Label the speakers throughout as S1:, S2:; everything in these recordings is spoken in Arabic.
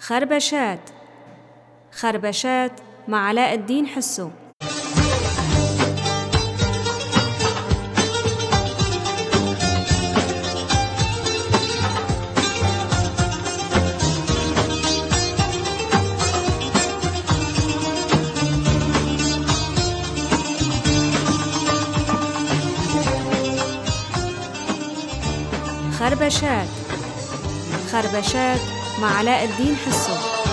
S1: خربشات. خربشات مع علاء الدين حسو. خربشات. خربشات مع علاء الدين حسو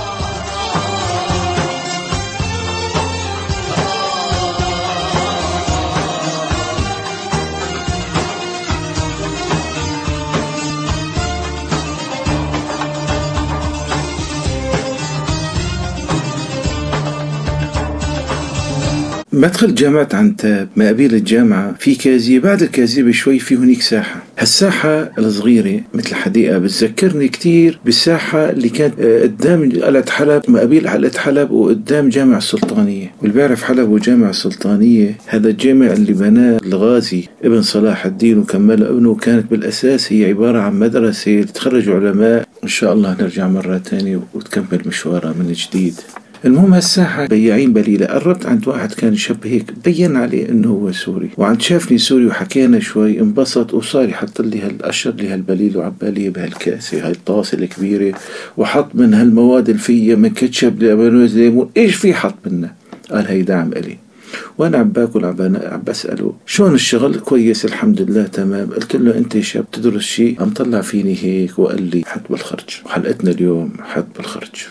S2: بدخل جامعة عنتاب ما قبيل الجامعة في كازية بعد الكازية بشوي في هنيك ساحة. هالساحة الصغيرة مثل حديقة بتذكرني كتير بالساحة اللي كانت آه، قدام قلعة حلب ما قبيل قلعة حلب وقدام جامع السلطانية. واللي بيعرف حلب وجامع السلطانية هذا الجامع اللي بناه الغازي ابن صلاح الدين وكمل ابنه كانت بالأساس هي عبارة عن مدرسة تخرج علماء. إن شاء الله نرجع مرة تانية وتكمل مشوارها من جديد. المهم هالساحة بياعين بليلة قربت عند واحد كان شاب هيك بين عليه إنه هو سوري. وعند شافني سوري وحكينا شوي انبسط وصار يحط لي هالقشر لي هالبليل وعبالي بهالكاسة هاي الطاسة الكبيرة وحط من هالمواد اللي فيها من كاتشب لبنوز ليمون إيش في حط منه؟ قال هي دعم إلي. وأنا عم باكل عم بسأله شلون الشغل؟ كويس الحمد لله تمام. قلت له أنت شاب تدرس شيء؟ عم طلع فيني هيك وقال لي حد بالخرج. وحلقتنا اليوم حد بالخرج.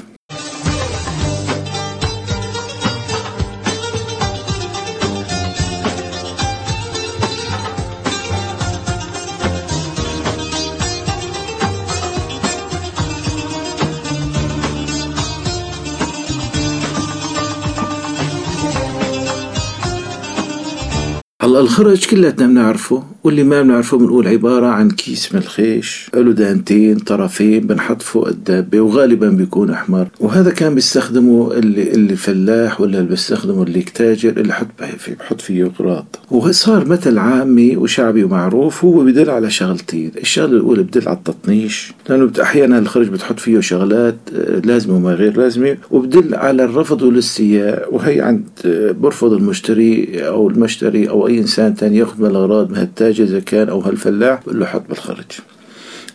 S2: الخرج كلياتنا بنعرفه واللي ما بنعرفه بنقول عبارة عن كيس من الخيش له دهنتين طرفين بنحط فوق الدابة وغالبا بيكون أحمر. وهذا كان بيستخدمه اللي, اللي الفلاح ولا اللي بيستخدمه اللي التاجر اللي حط فيه بحط فيه قراط وصار مثل عامي وشعبي ومعروف هو بدل على شغلتين. الشغلة الأولى بدل على التطنيش لأنه أحيانا الخرج بتحط فيه شغلات آه، لازمة وما غير لازمة وبدل على الرفض والاستياء. وهي عند آه، برفض المشتري أو المشتري أو أي إنسان تاني ياخذ من الأغراض من التاجر إذا كان أو هالفلاح بقول له حط بالخرج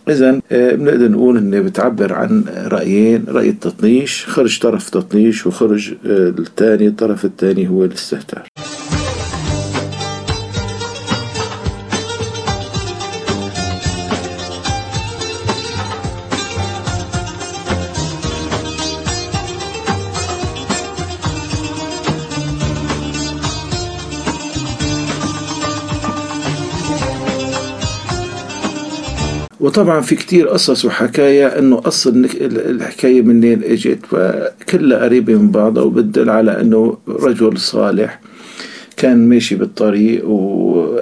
S2: إذا آه، بنقدر نقول إنه بتعبر عن رأيين رأي التطنيش خرج طرف تطنيش وخرج الثاني الطرف الثاني هو الاستهتار. وطبعا في كتير قصص وحكايا إنه اصل الحكاية منين إجت فكلها قريبة من بعضها وبتدل على إنه رجل صالح كان ماشي بالطريق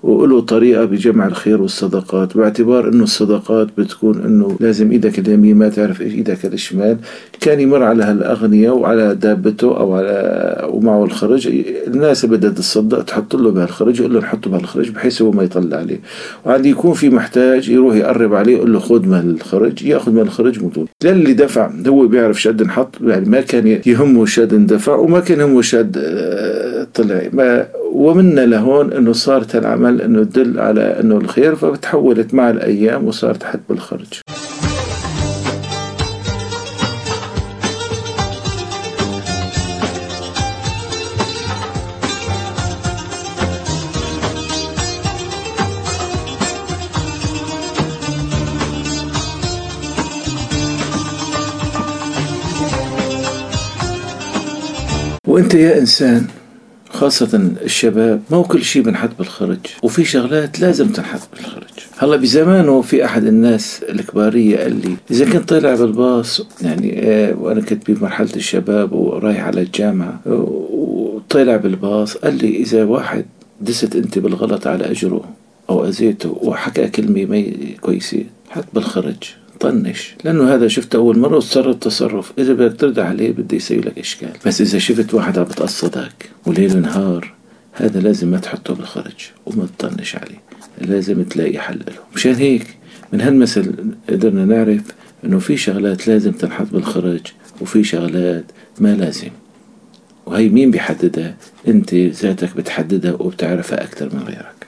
S2: وله طريقة بجمع الخير والصدقات باعتبار إنه الصدقات بتكون إنه لازم إيدك اليمين ما تعرف إيش إيدك الشمال. كان يمر على هالاغنياء وعلى دابته أو على ومعه الخرج. الناس اللي بدها تتصدق تحط له بهالخرج يقول له نحطه بهالخرج بحيث هو ما يطلع عليه. وعند يكون في محتاج يروح يقرب عليه يقول له خذ من الخرج ياخذ من الخرج مطول للي دفع هو بيعرف شد نحط يعني ما كان يهمه شد اندفع وما كان يهمه شد آه، طلع. ما ومنا لهون إنه صارت العمل إنه تدل على إنه الخير فتحولت مع الأيام وصارت حد بالخرج. وإنت يا إنسان خاصة الشباب ما هو كل شيء بنحط بالخرج وفي شغلات لازم تنحط بالخرج. هلا بزمانه في أحد الناس الكبارية قال لي إذا كنت طالع بالباص يعني إيه وأنا كنت بمرحلة الشباب ورايح على الجامعة وطالع بالباص قال لي إذا واحد دست أنت بالغلط على أجره أو أذيته وحكى كلمة ما كويسة حط بالخرج. طنش لأنه هذا شفته أول مرة وتصرف تصرف. إذا بدك ترد عليه بده يسوي لك إشكال. بس إذا شفت واحد عم بتقصدك وليل نهار هذا لازم ما تحطه بالخرج وما تطنش عليه. لازم تلاقي حل له. مشان هيك من هالمثل قدرنا نعرف إنه في شغلات لازم تنحط بالخرج وفي شغلات ما لازم. وهي مين بيحددها؟ أنت ذاتك بتحددها وبتعرفها أكثر من غيرك.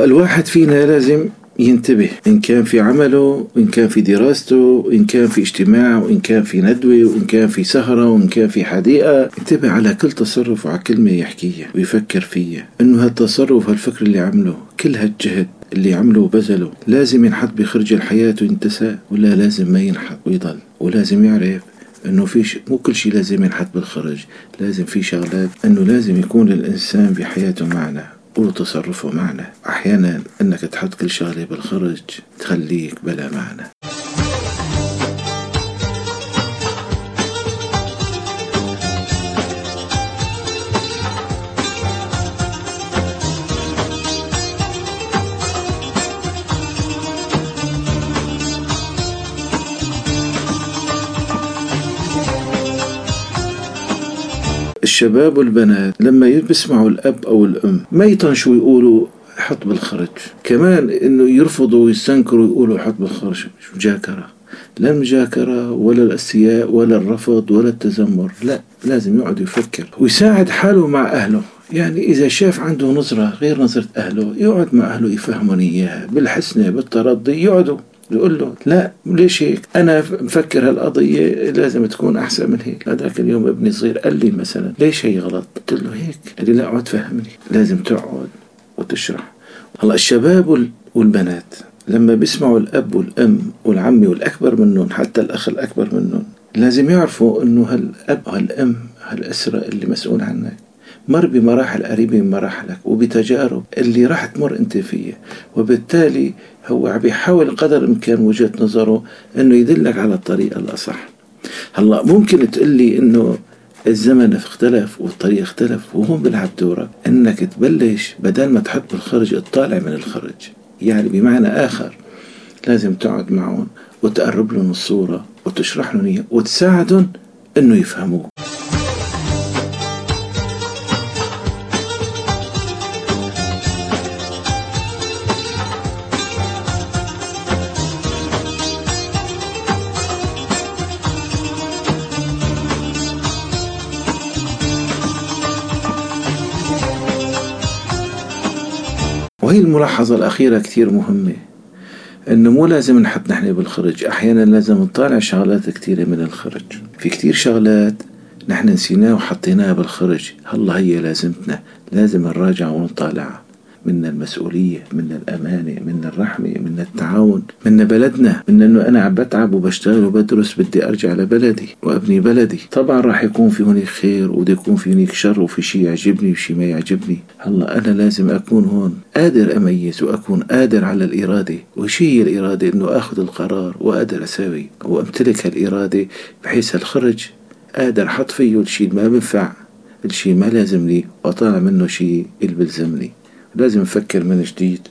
S2: والواحد فينا لازم ينتبه إن كان في عمله وإن كان في دراسته وإن كان في اجتماع وإن كان في ندوة وإن كان في سهرة وإن كان في حديقة. انتبه على كل تصرف وعلى كلمة يحكيها ويفكر فيها. إنه هالتصرف هالفكر اللي عمله كل هالجهد اللي عمله وبذله لازم ينحط بخرج الحياة وينتسى ولا لازم ما ينحط ويضل. ولازم يعرف إنه في. مو كل شيء لازم ينحط بالخرج لازم في شغلات. إنه لازم يكون الإنسان بحياته معنا وتصرفه معنا. أحيانا أنك تحط كل شغلة بالخرج تخليك بلا معنى. الشباب والبنات لما بيسمعوا الأب أو الأم ما يطنشوا يقولوا حط بالخرج. كمان إنه يرفضوا ويستنكروا يقولوا حط بالخرج. مجاكرة لا المجاكرة ولا الاستياء ولا الرفض ولا التذمر. لا لازم يقعد يفكر ويساعد حاله مع أهله. يعني إذا شاف عنده نظرة غير نظرة أهله يقعد مع أهله يفهمون إياها بالحسنة بالترضي يقعدوا. يقول له لا ليش هيك؟ أنا مفكر هالقضية لازم تكون أحسن من هيك. هذاك اليوم ابني صغير قال لي مثلا ليش هي غلط؟ قلت له هيك. قال لي لا اقعد فهمني لازم تقعد وتشرح. هلأ الشباب والبنات لما بيسمعوا الأب والأم والعمي والأكبر منهم حتى الأخ الأكبر منهم لازم يعرفوا إنه هالأب هالأم هالأسرة اللي مسؤول عنك. مر بمراحل قريبة من مراحلك وبتجارب اللي راح تمر انت فيها وبالتالي هو عم بيحاول قدر الإمكان وجهة نظره إنه يدلك على الطريقة الأصح. هلأ ممكن تقول لي إنه الزمن اختلف والطريق اختلف وهون بيلعب دورك إنك تبلش بدل ما تحط بالخرج تطالع من الخرج. يعني بمعنى آخر لازم تقعد معهم وتقرب لهم الصورة وتشرح لهم إياها وتساعدهم إنه يفهموك. الملاحظة الأخيرة كثير مهمة. انه مو لازم نحط نحن بالخرج. أحيانا لازم نطالع شغلات كثيرة من الخرج. في كثير شغلات نحن نسيناها وحطيناها بالخرج. هلا هي لازمتنا. لازم نراجع ونطالعها. منا المسؤولية منا الأمانة منا الرحمة منا التعاون منا بلدنا منا أنه أنا عم بتعب وبشتغل وبدرس بدي أرجع لبلدي وأبني بلدي. طبعا راح يكون في هناك خير وبده يكون في هناك شر وفي شيء يعجبني وشيء ما يعجبني. هلأ أنا لازم أكون هون قادر أميز وأكون قادر على الإرادة. وشي هي الإرادة؟ أنه أخذ القرار وأقدر أساوي وأمتلك هالإرادة بحيث الخرج قادر أحط فيه الشيء ما بنفع الشيء ما لازم لي وأطلع منه شيء اللي بلزمني. لازم نفكر من جديد.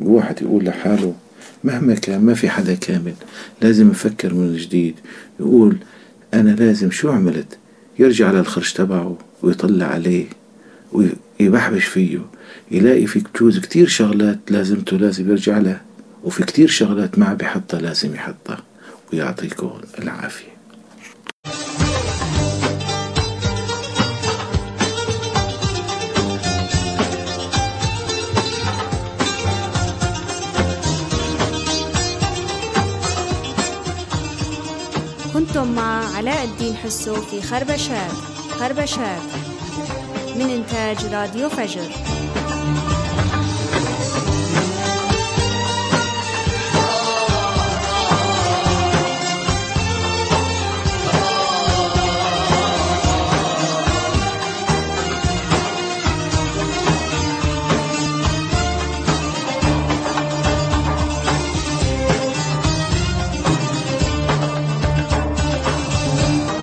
S2: الواحد يقول لحاله مهما كان ما في حدا كامل. لازم نفكر من جديد. يقول أنا لازم شو عملت؟ يرجع للخرج تبعه ويطلع عليه ويبحبش فيه. يلاقي في بجوز كتير شغلات لازمته لازم يرجع لها وفي كتير شغلات ما بيحطها لازم يحطها. ويعطيكم العافية.
S1: كنتم مع علاء الدين حسو في خربشات خربشات. من إنتاج راديو فجر.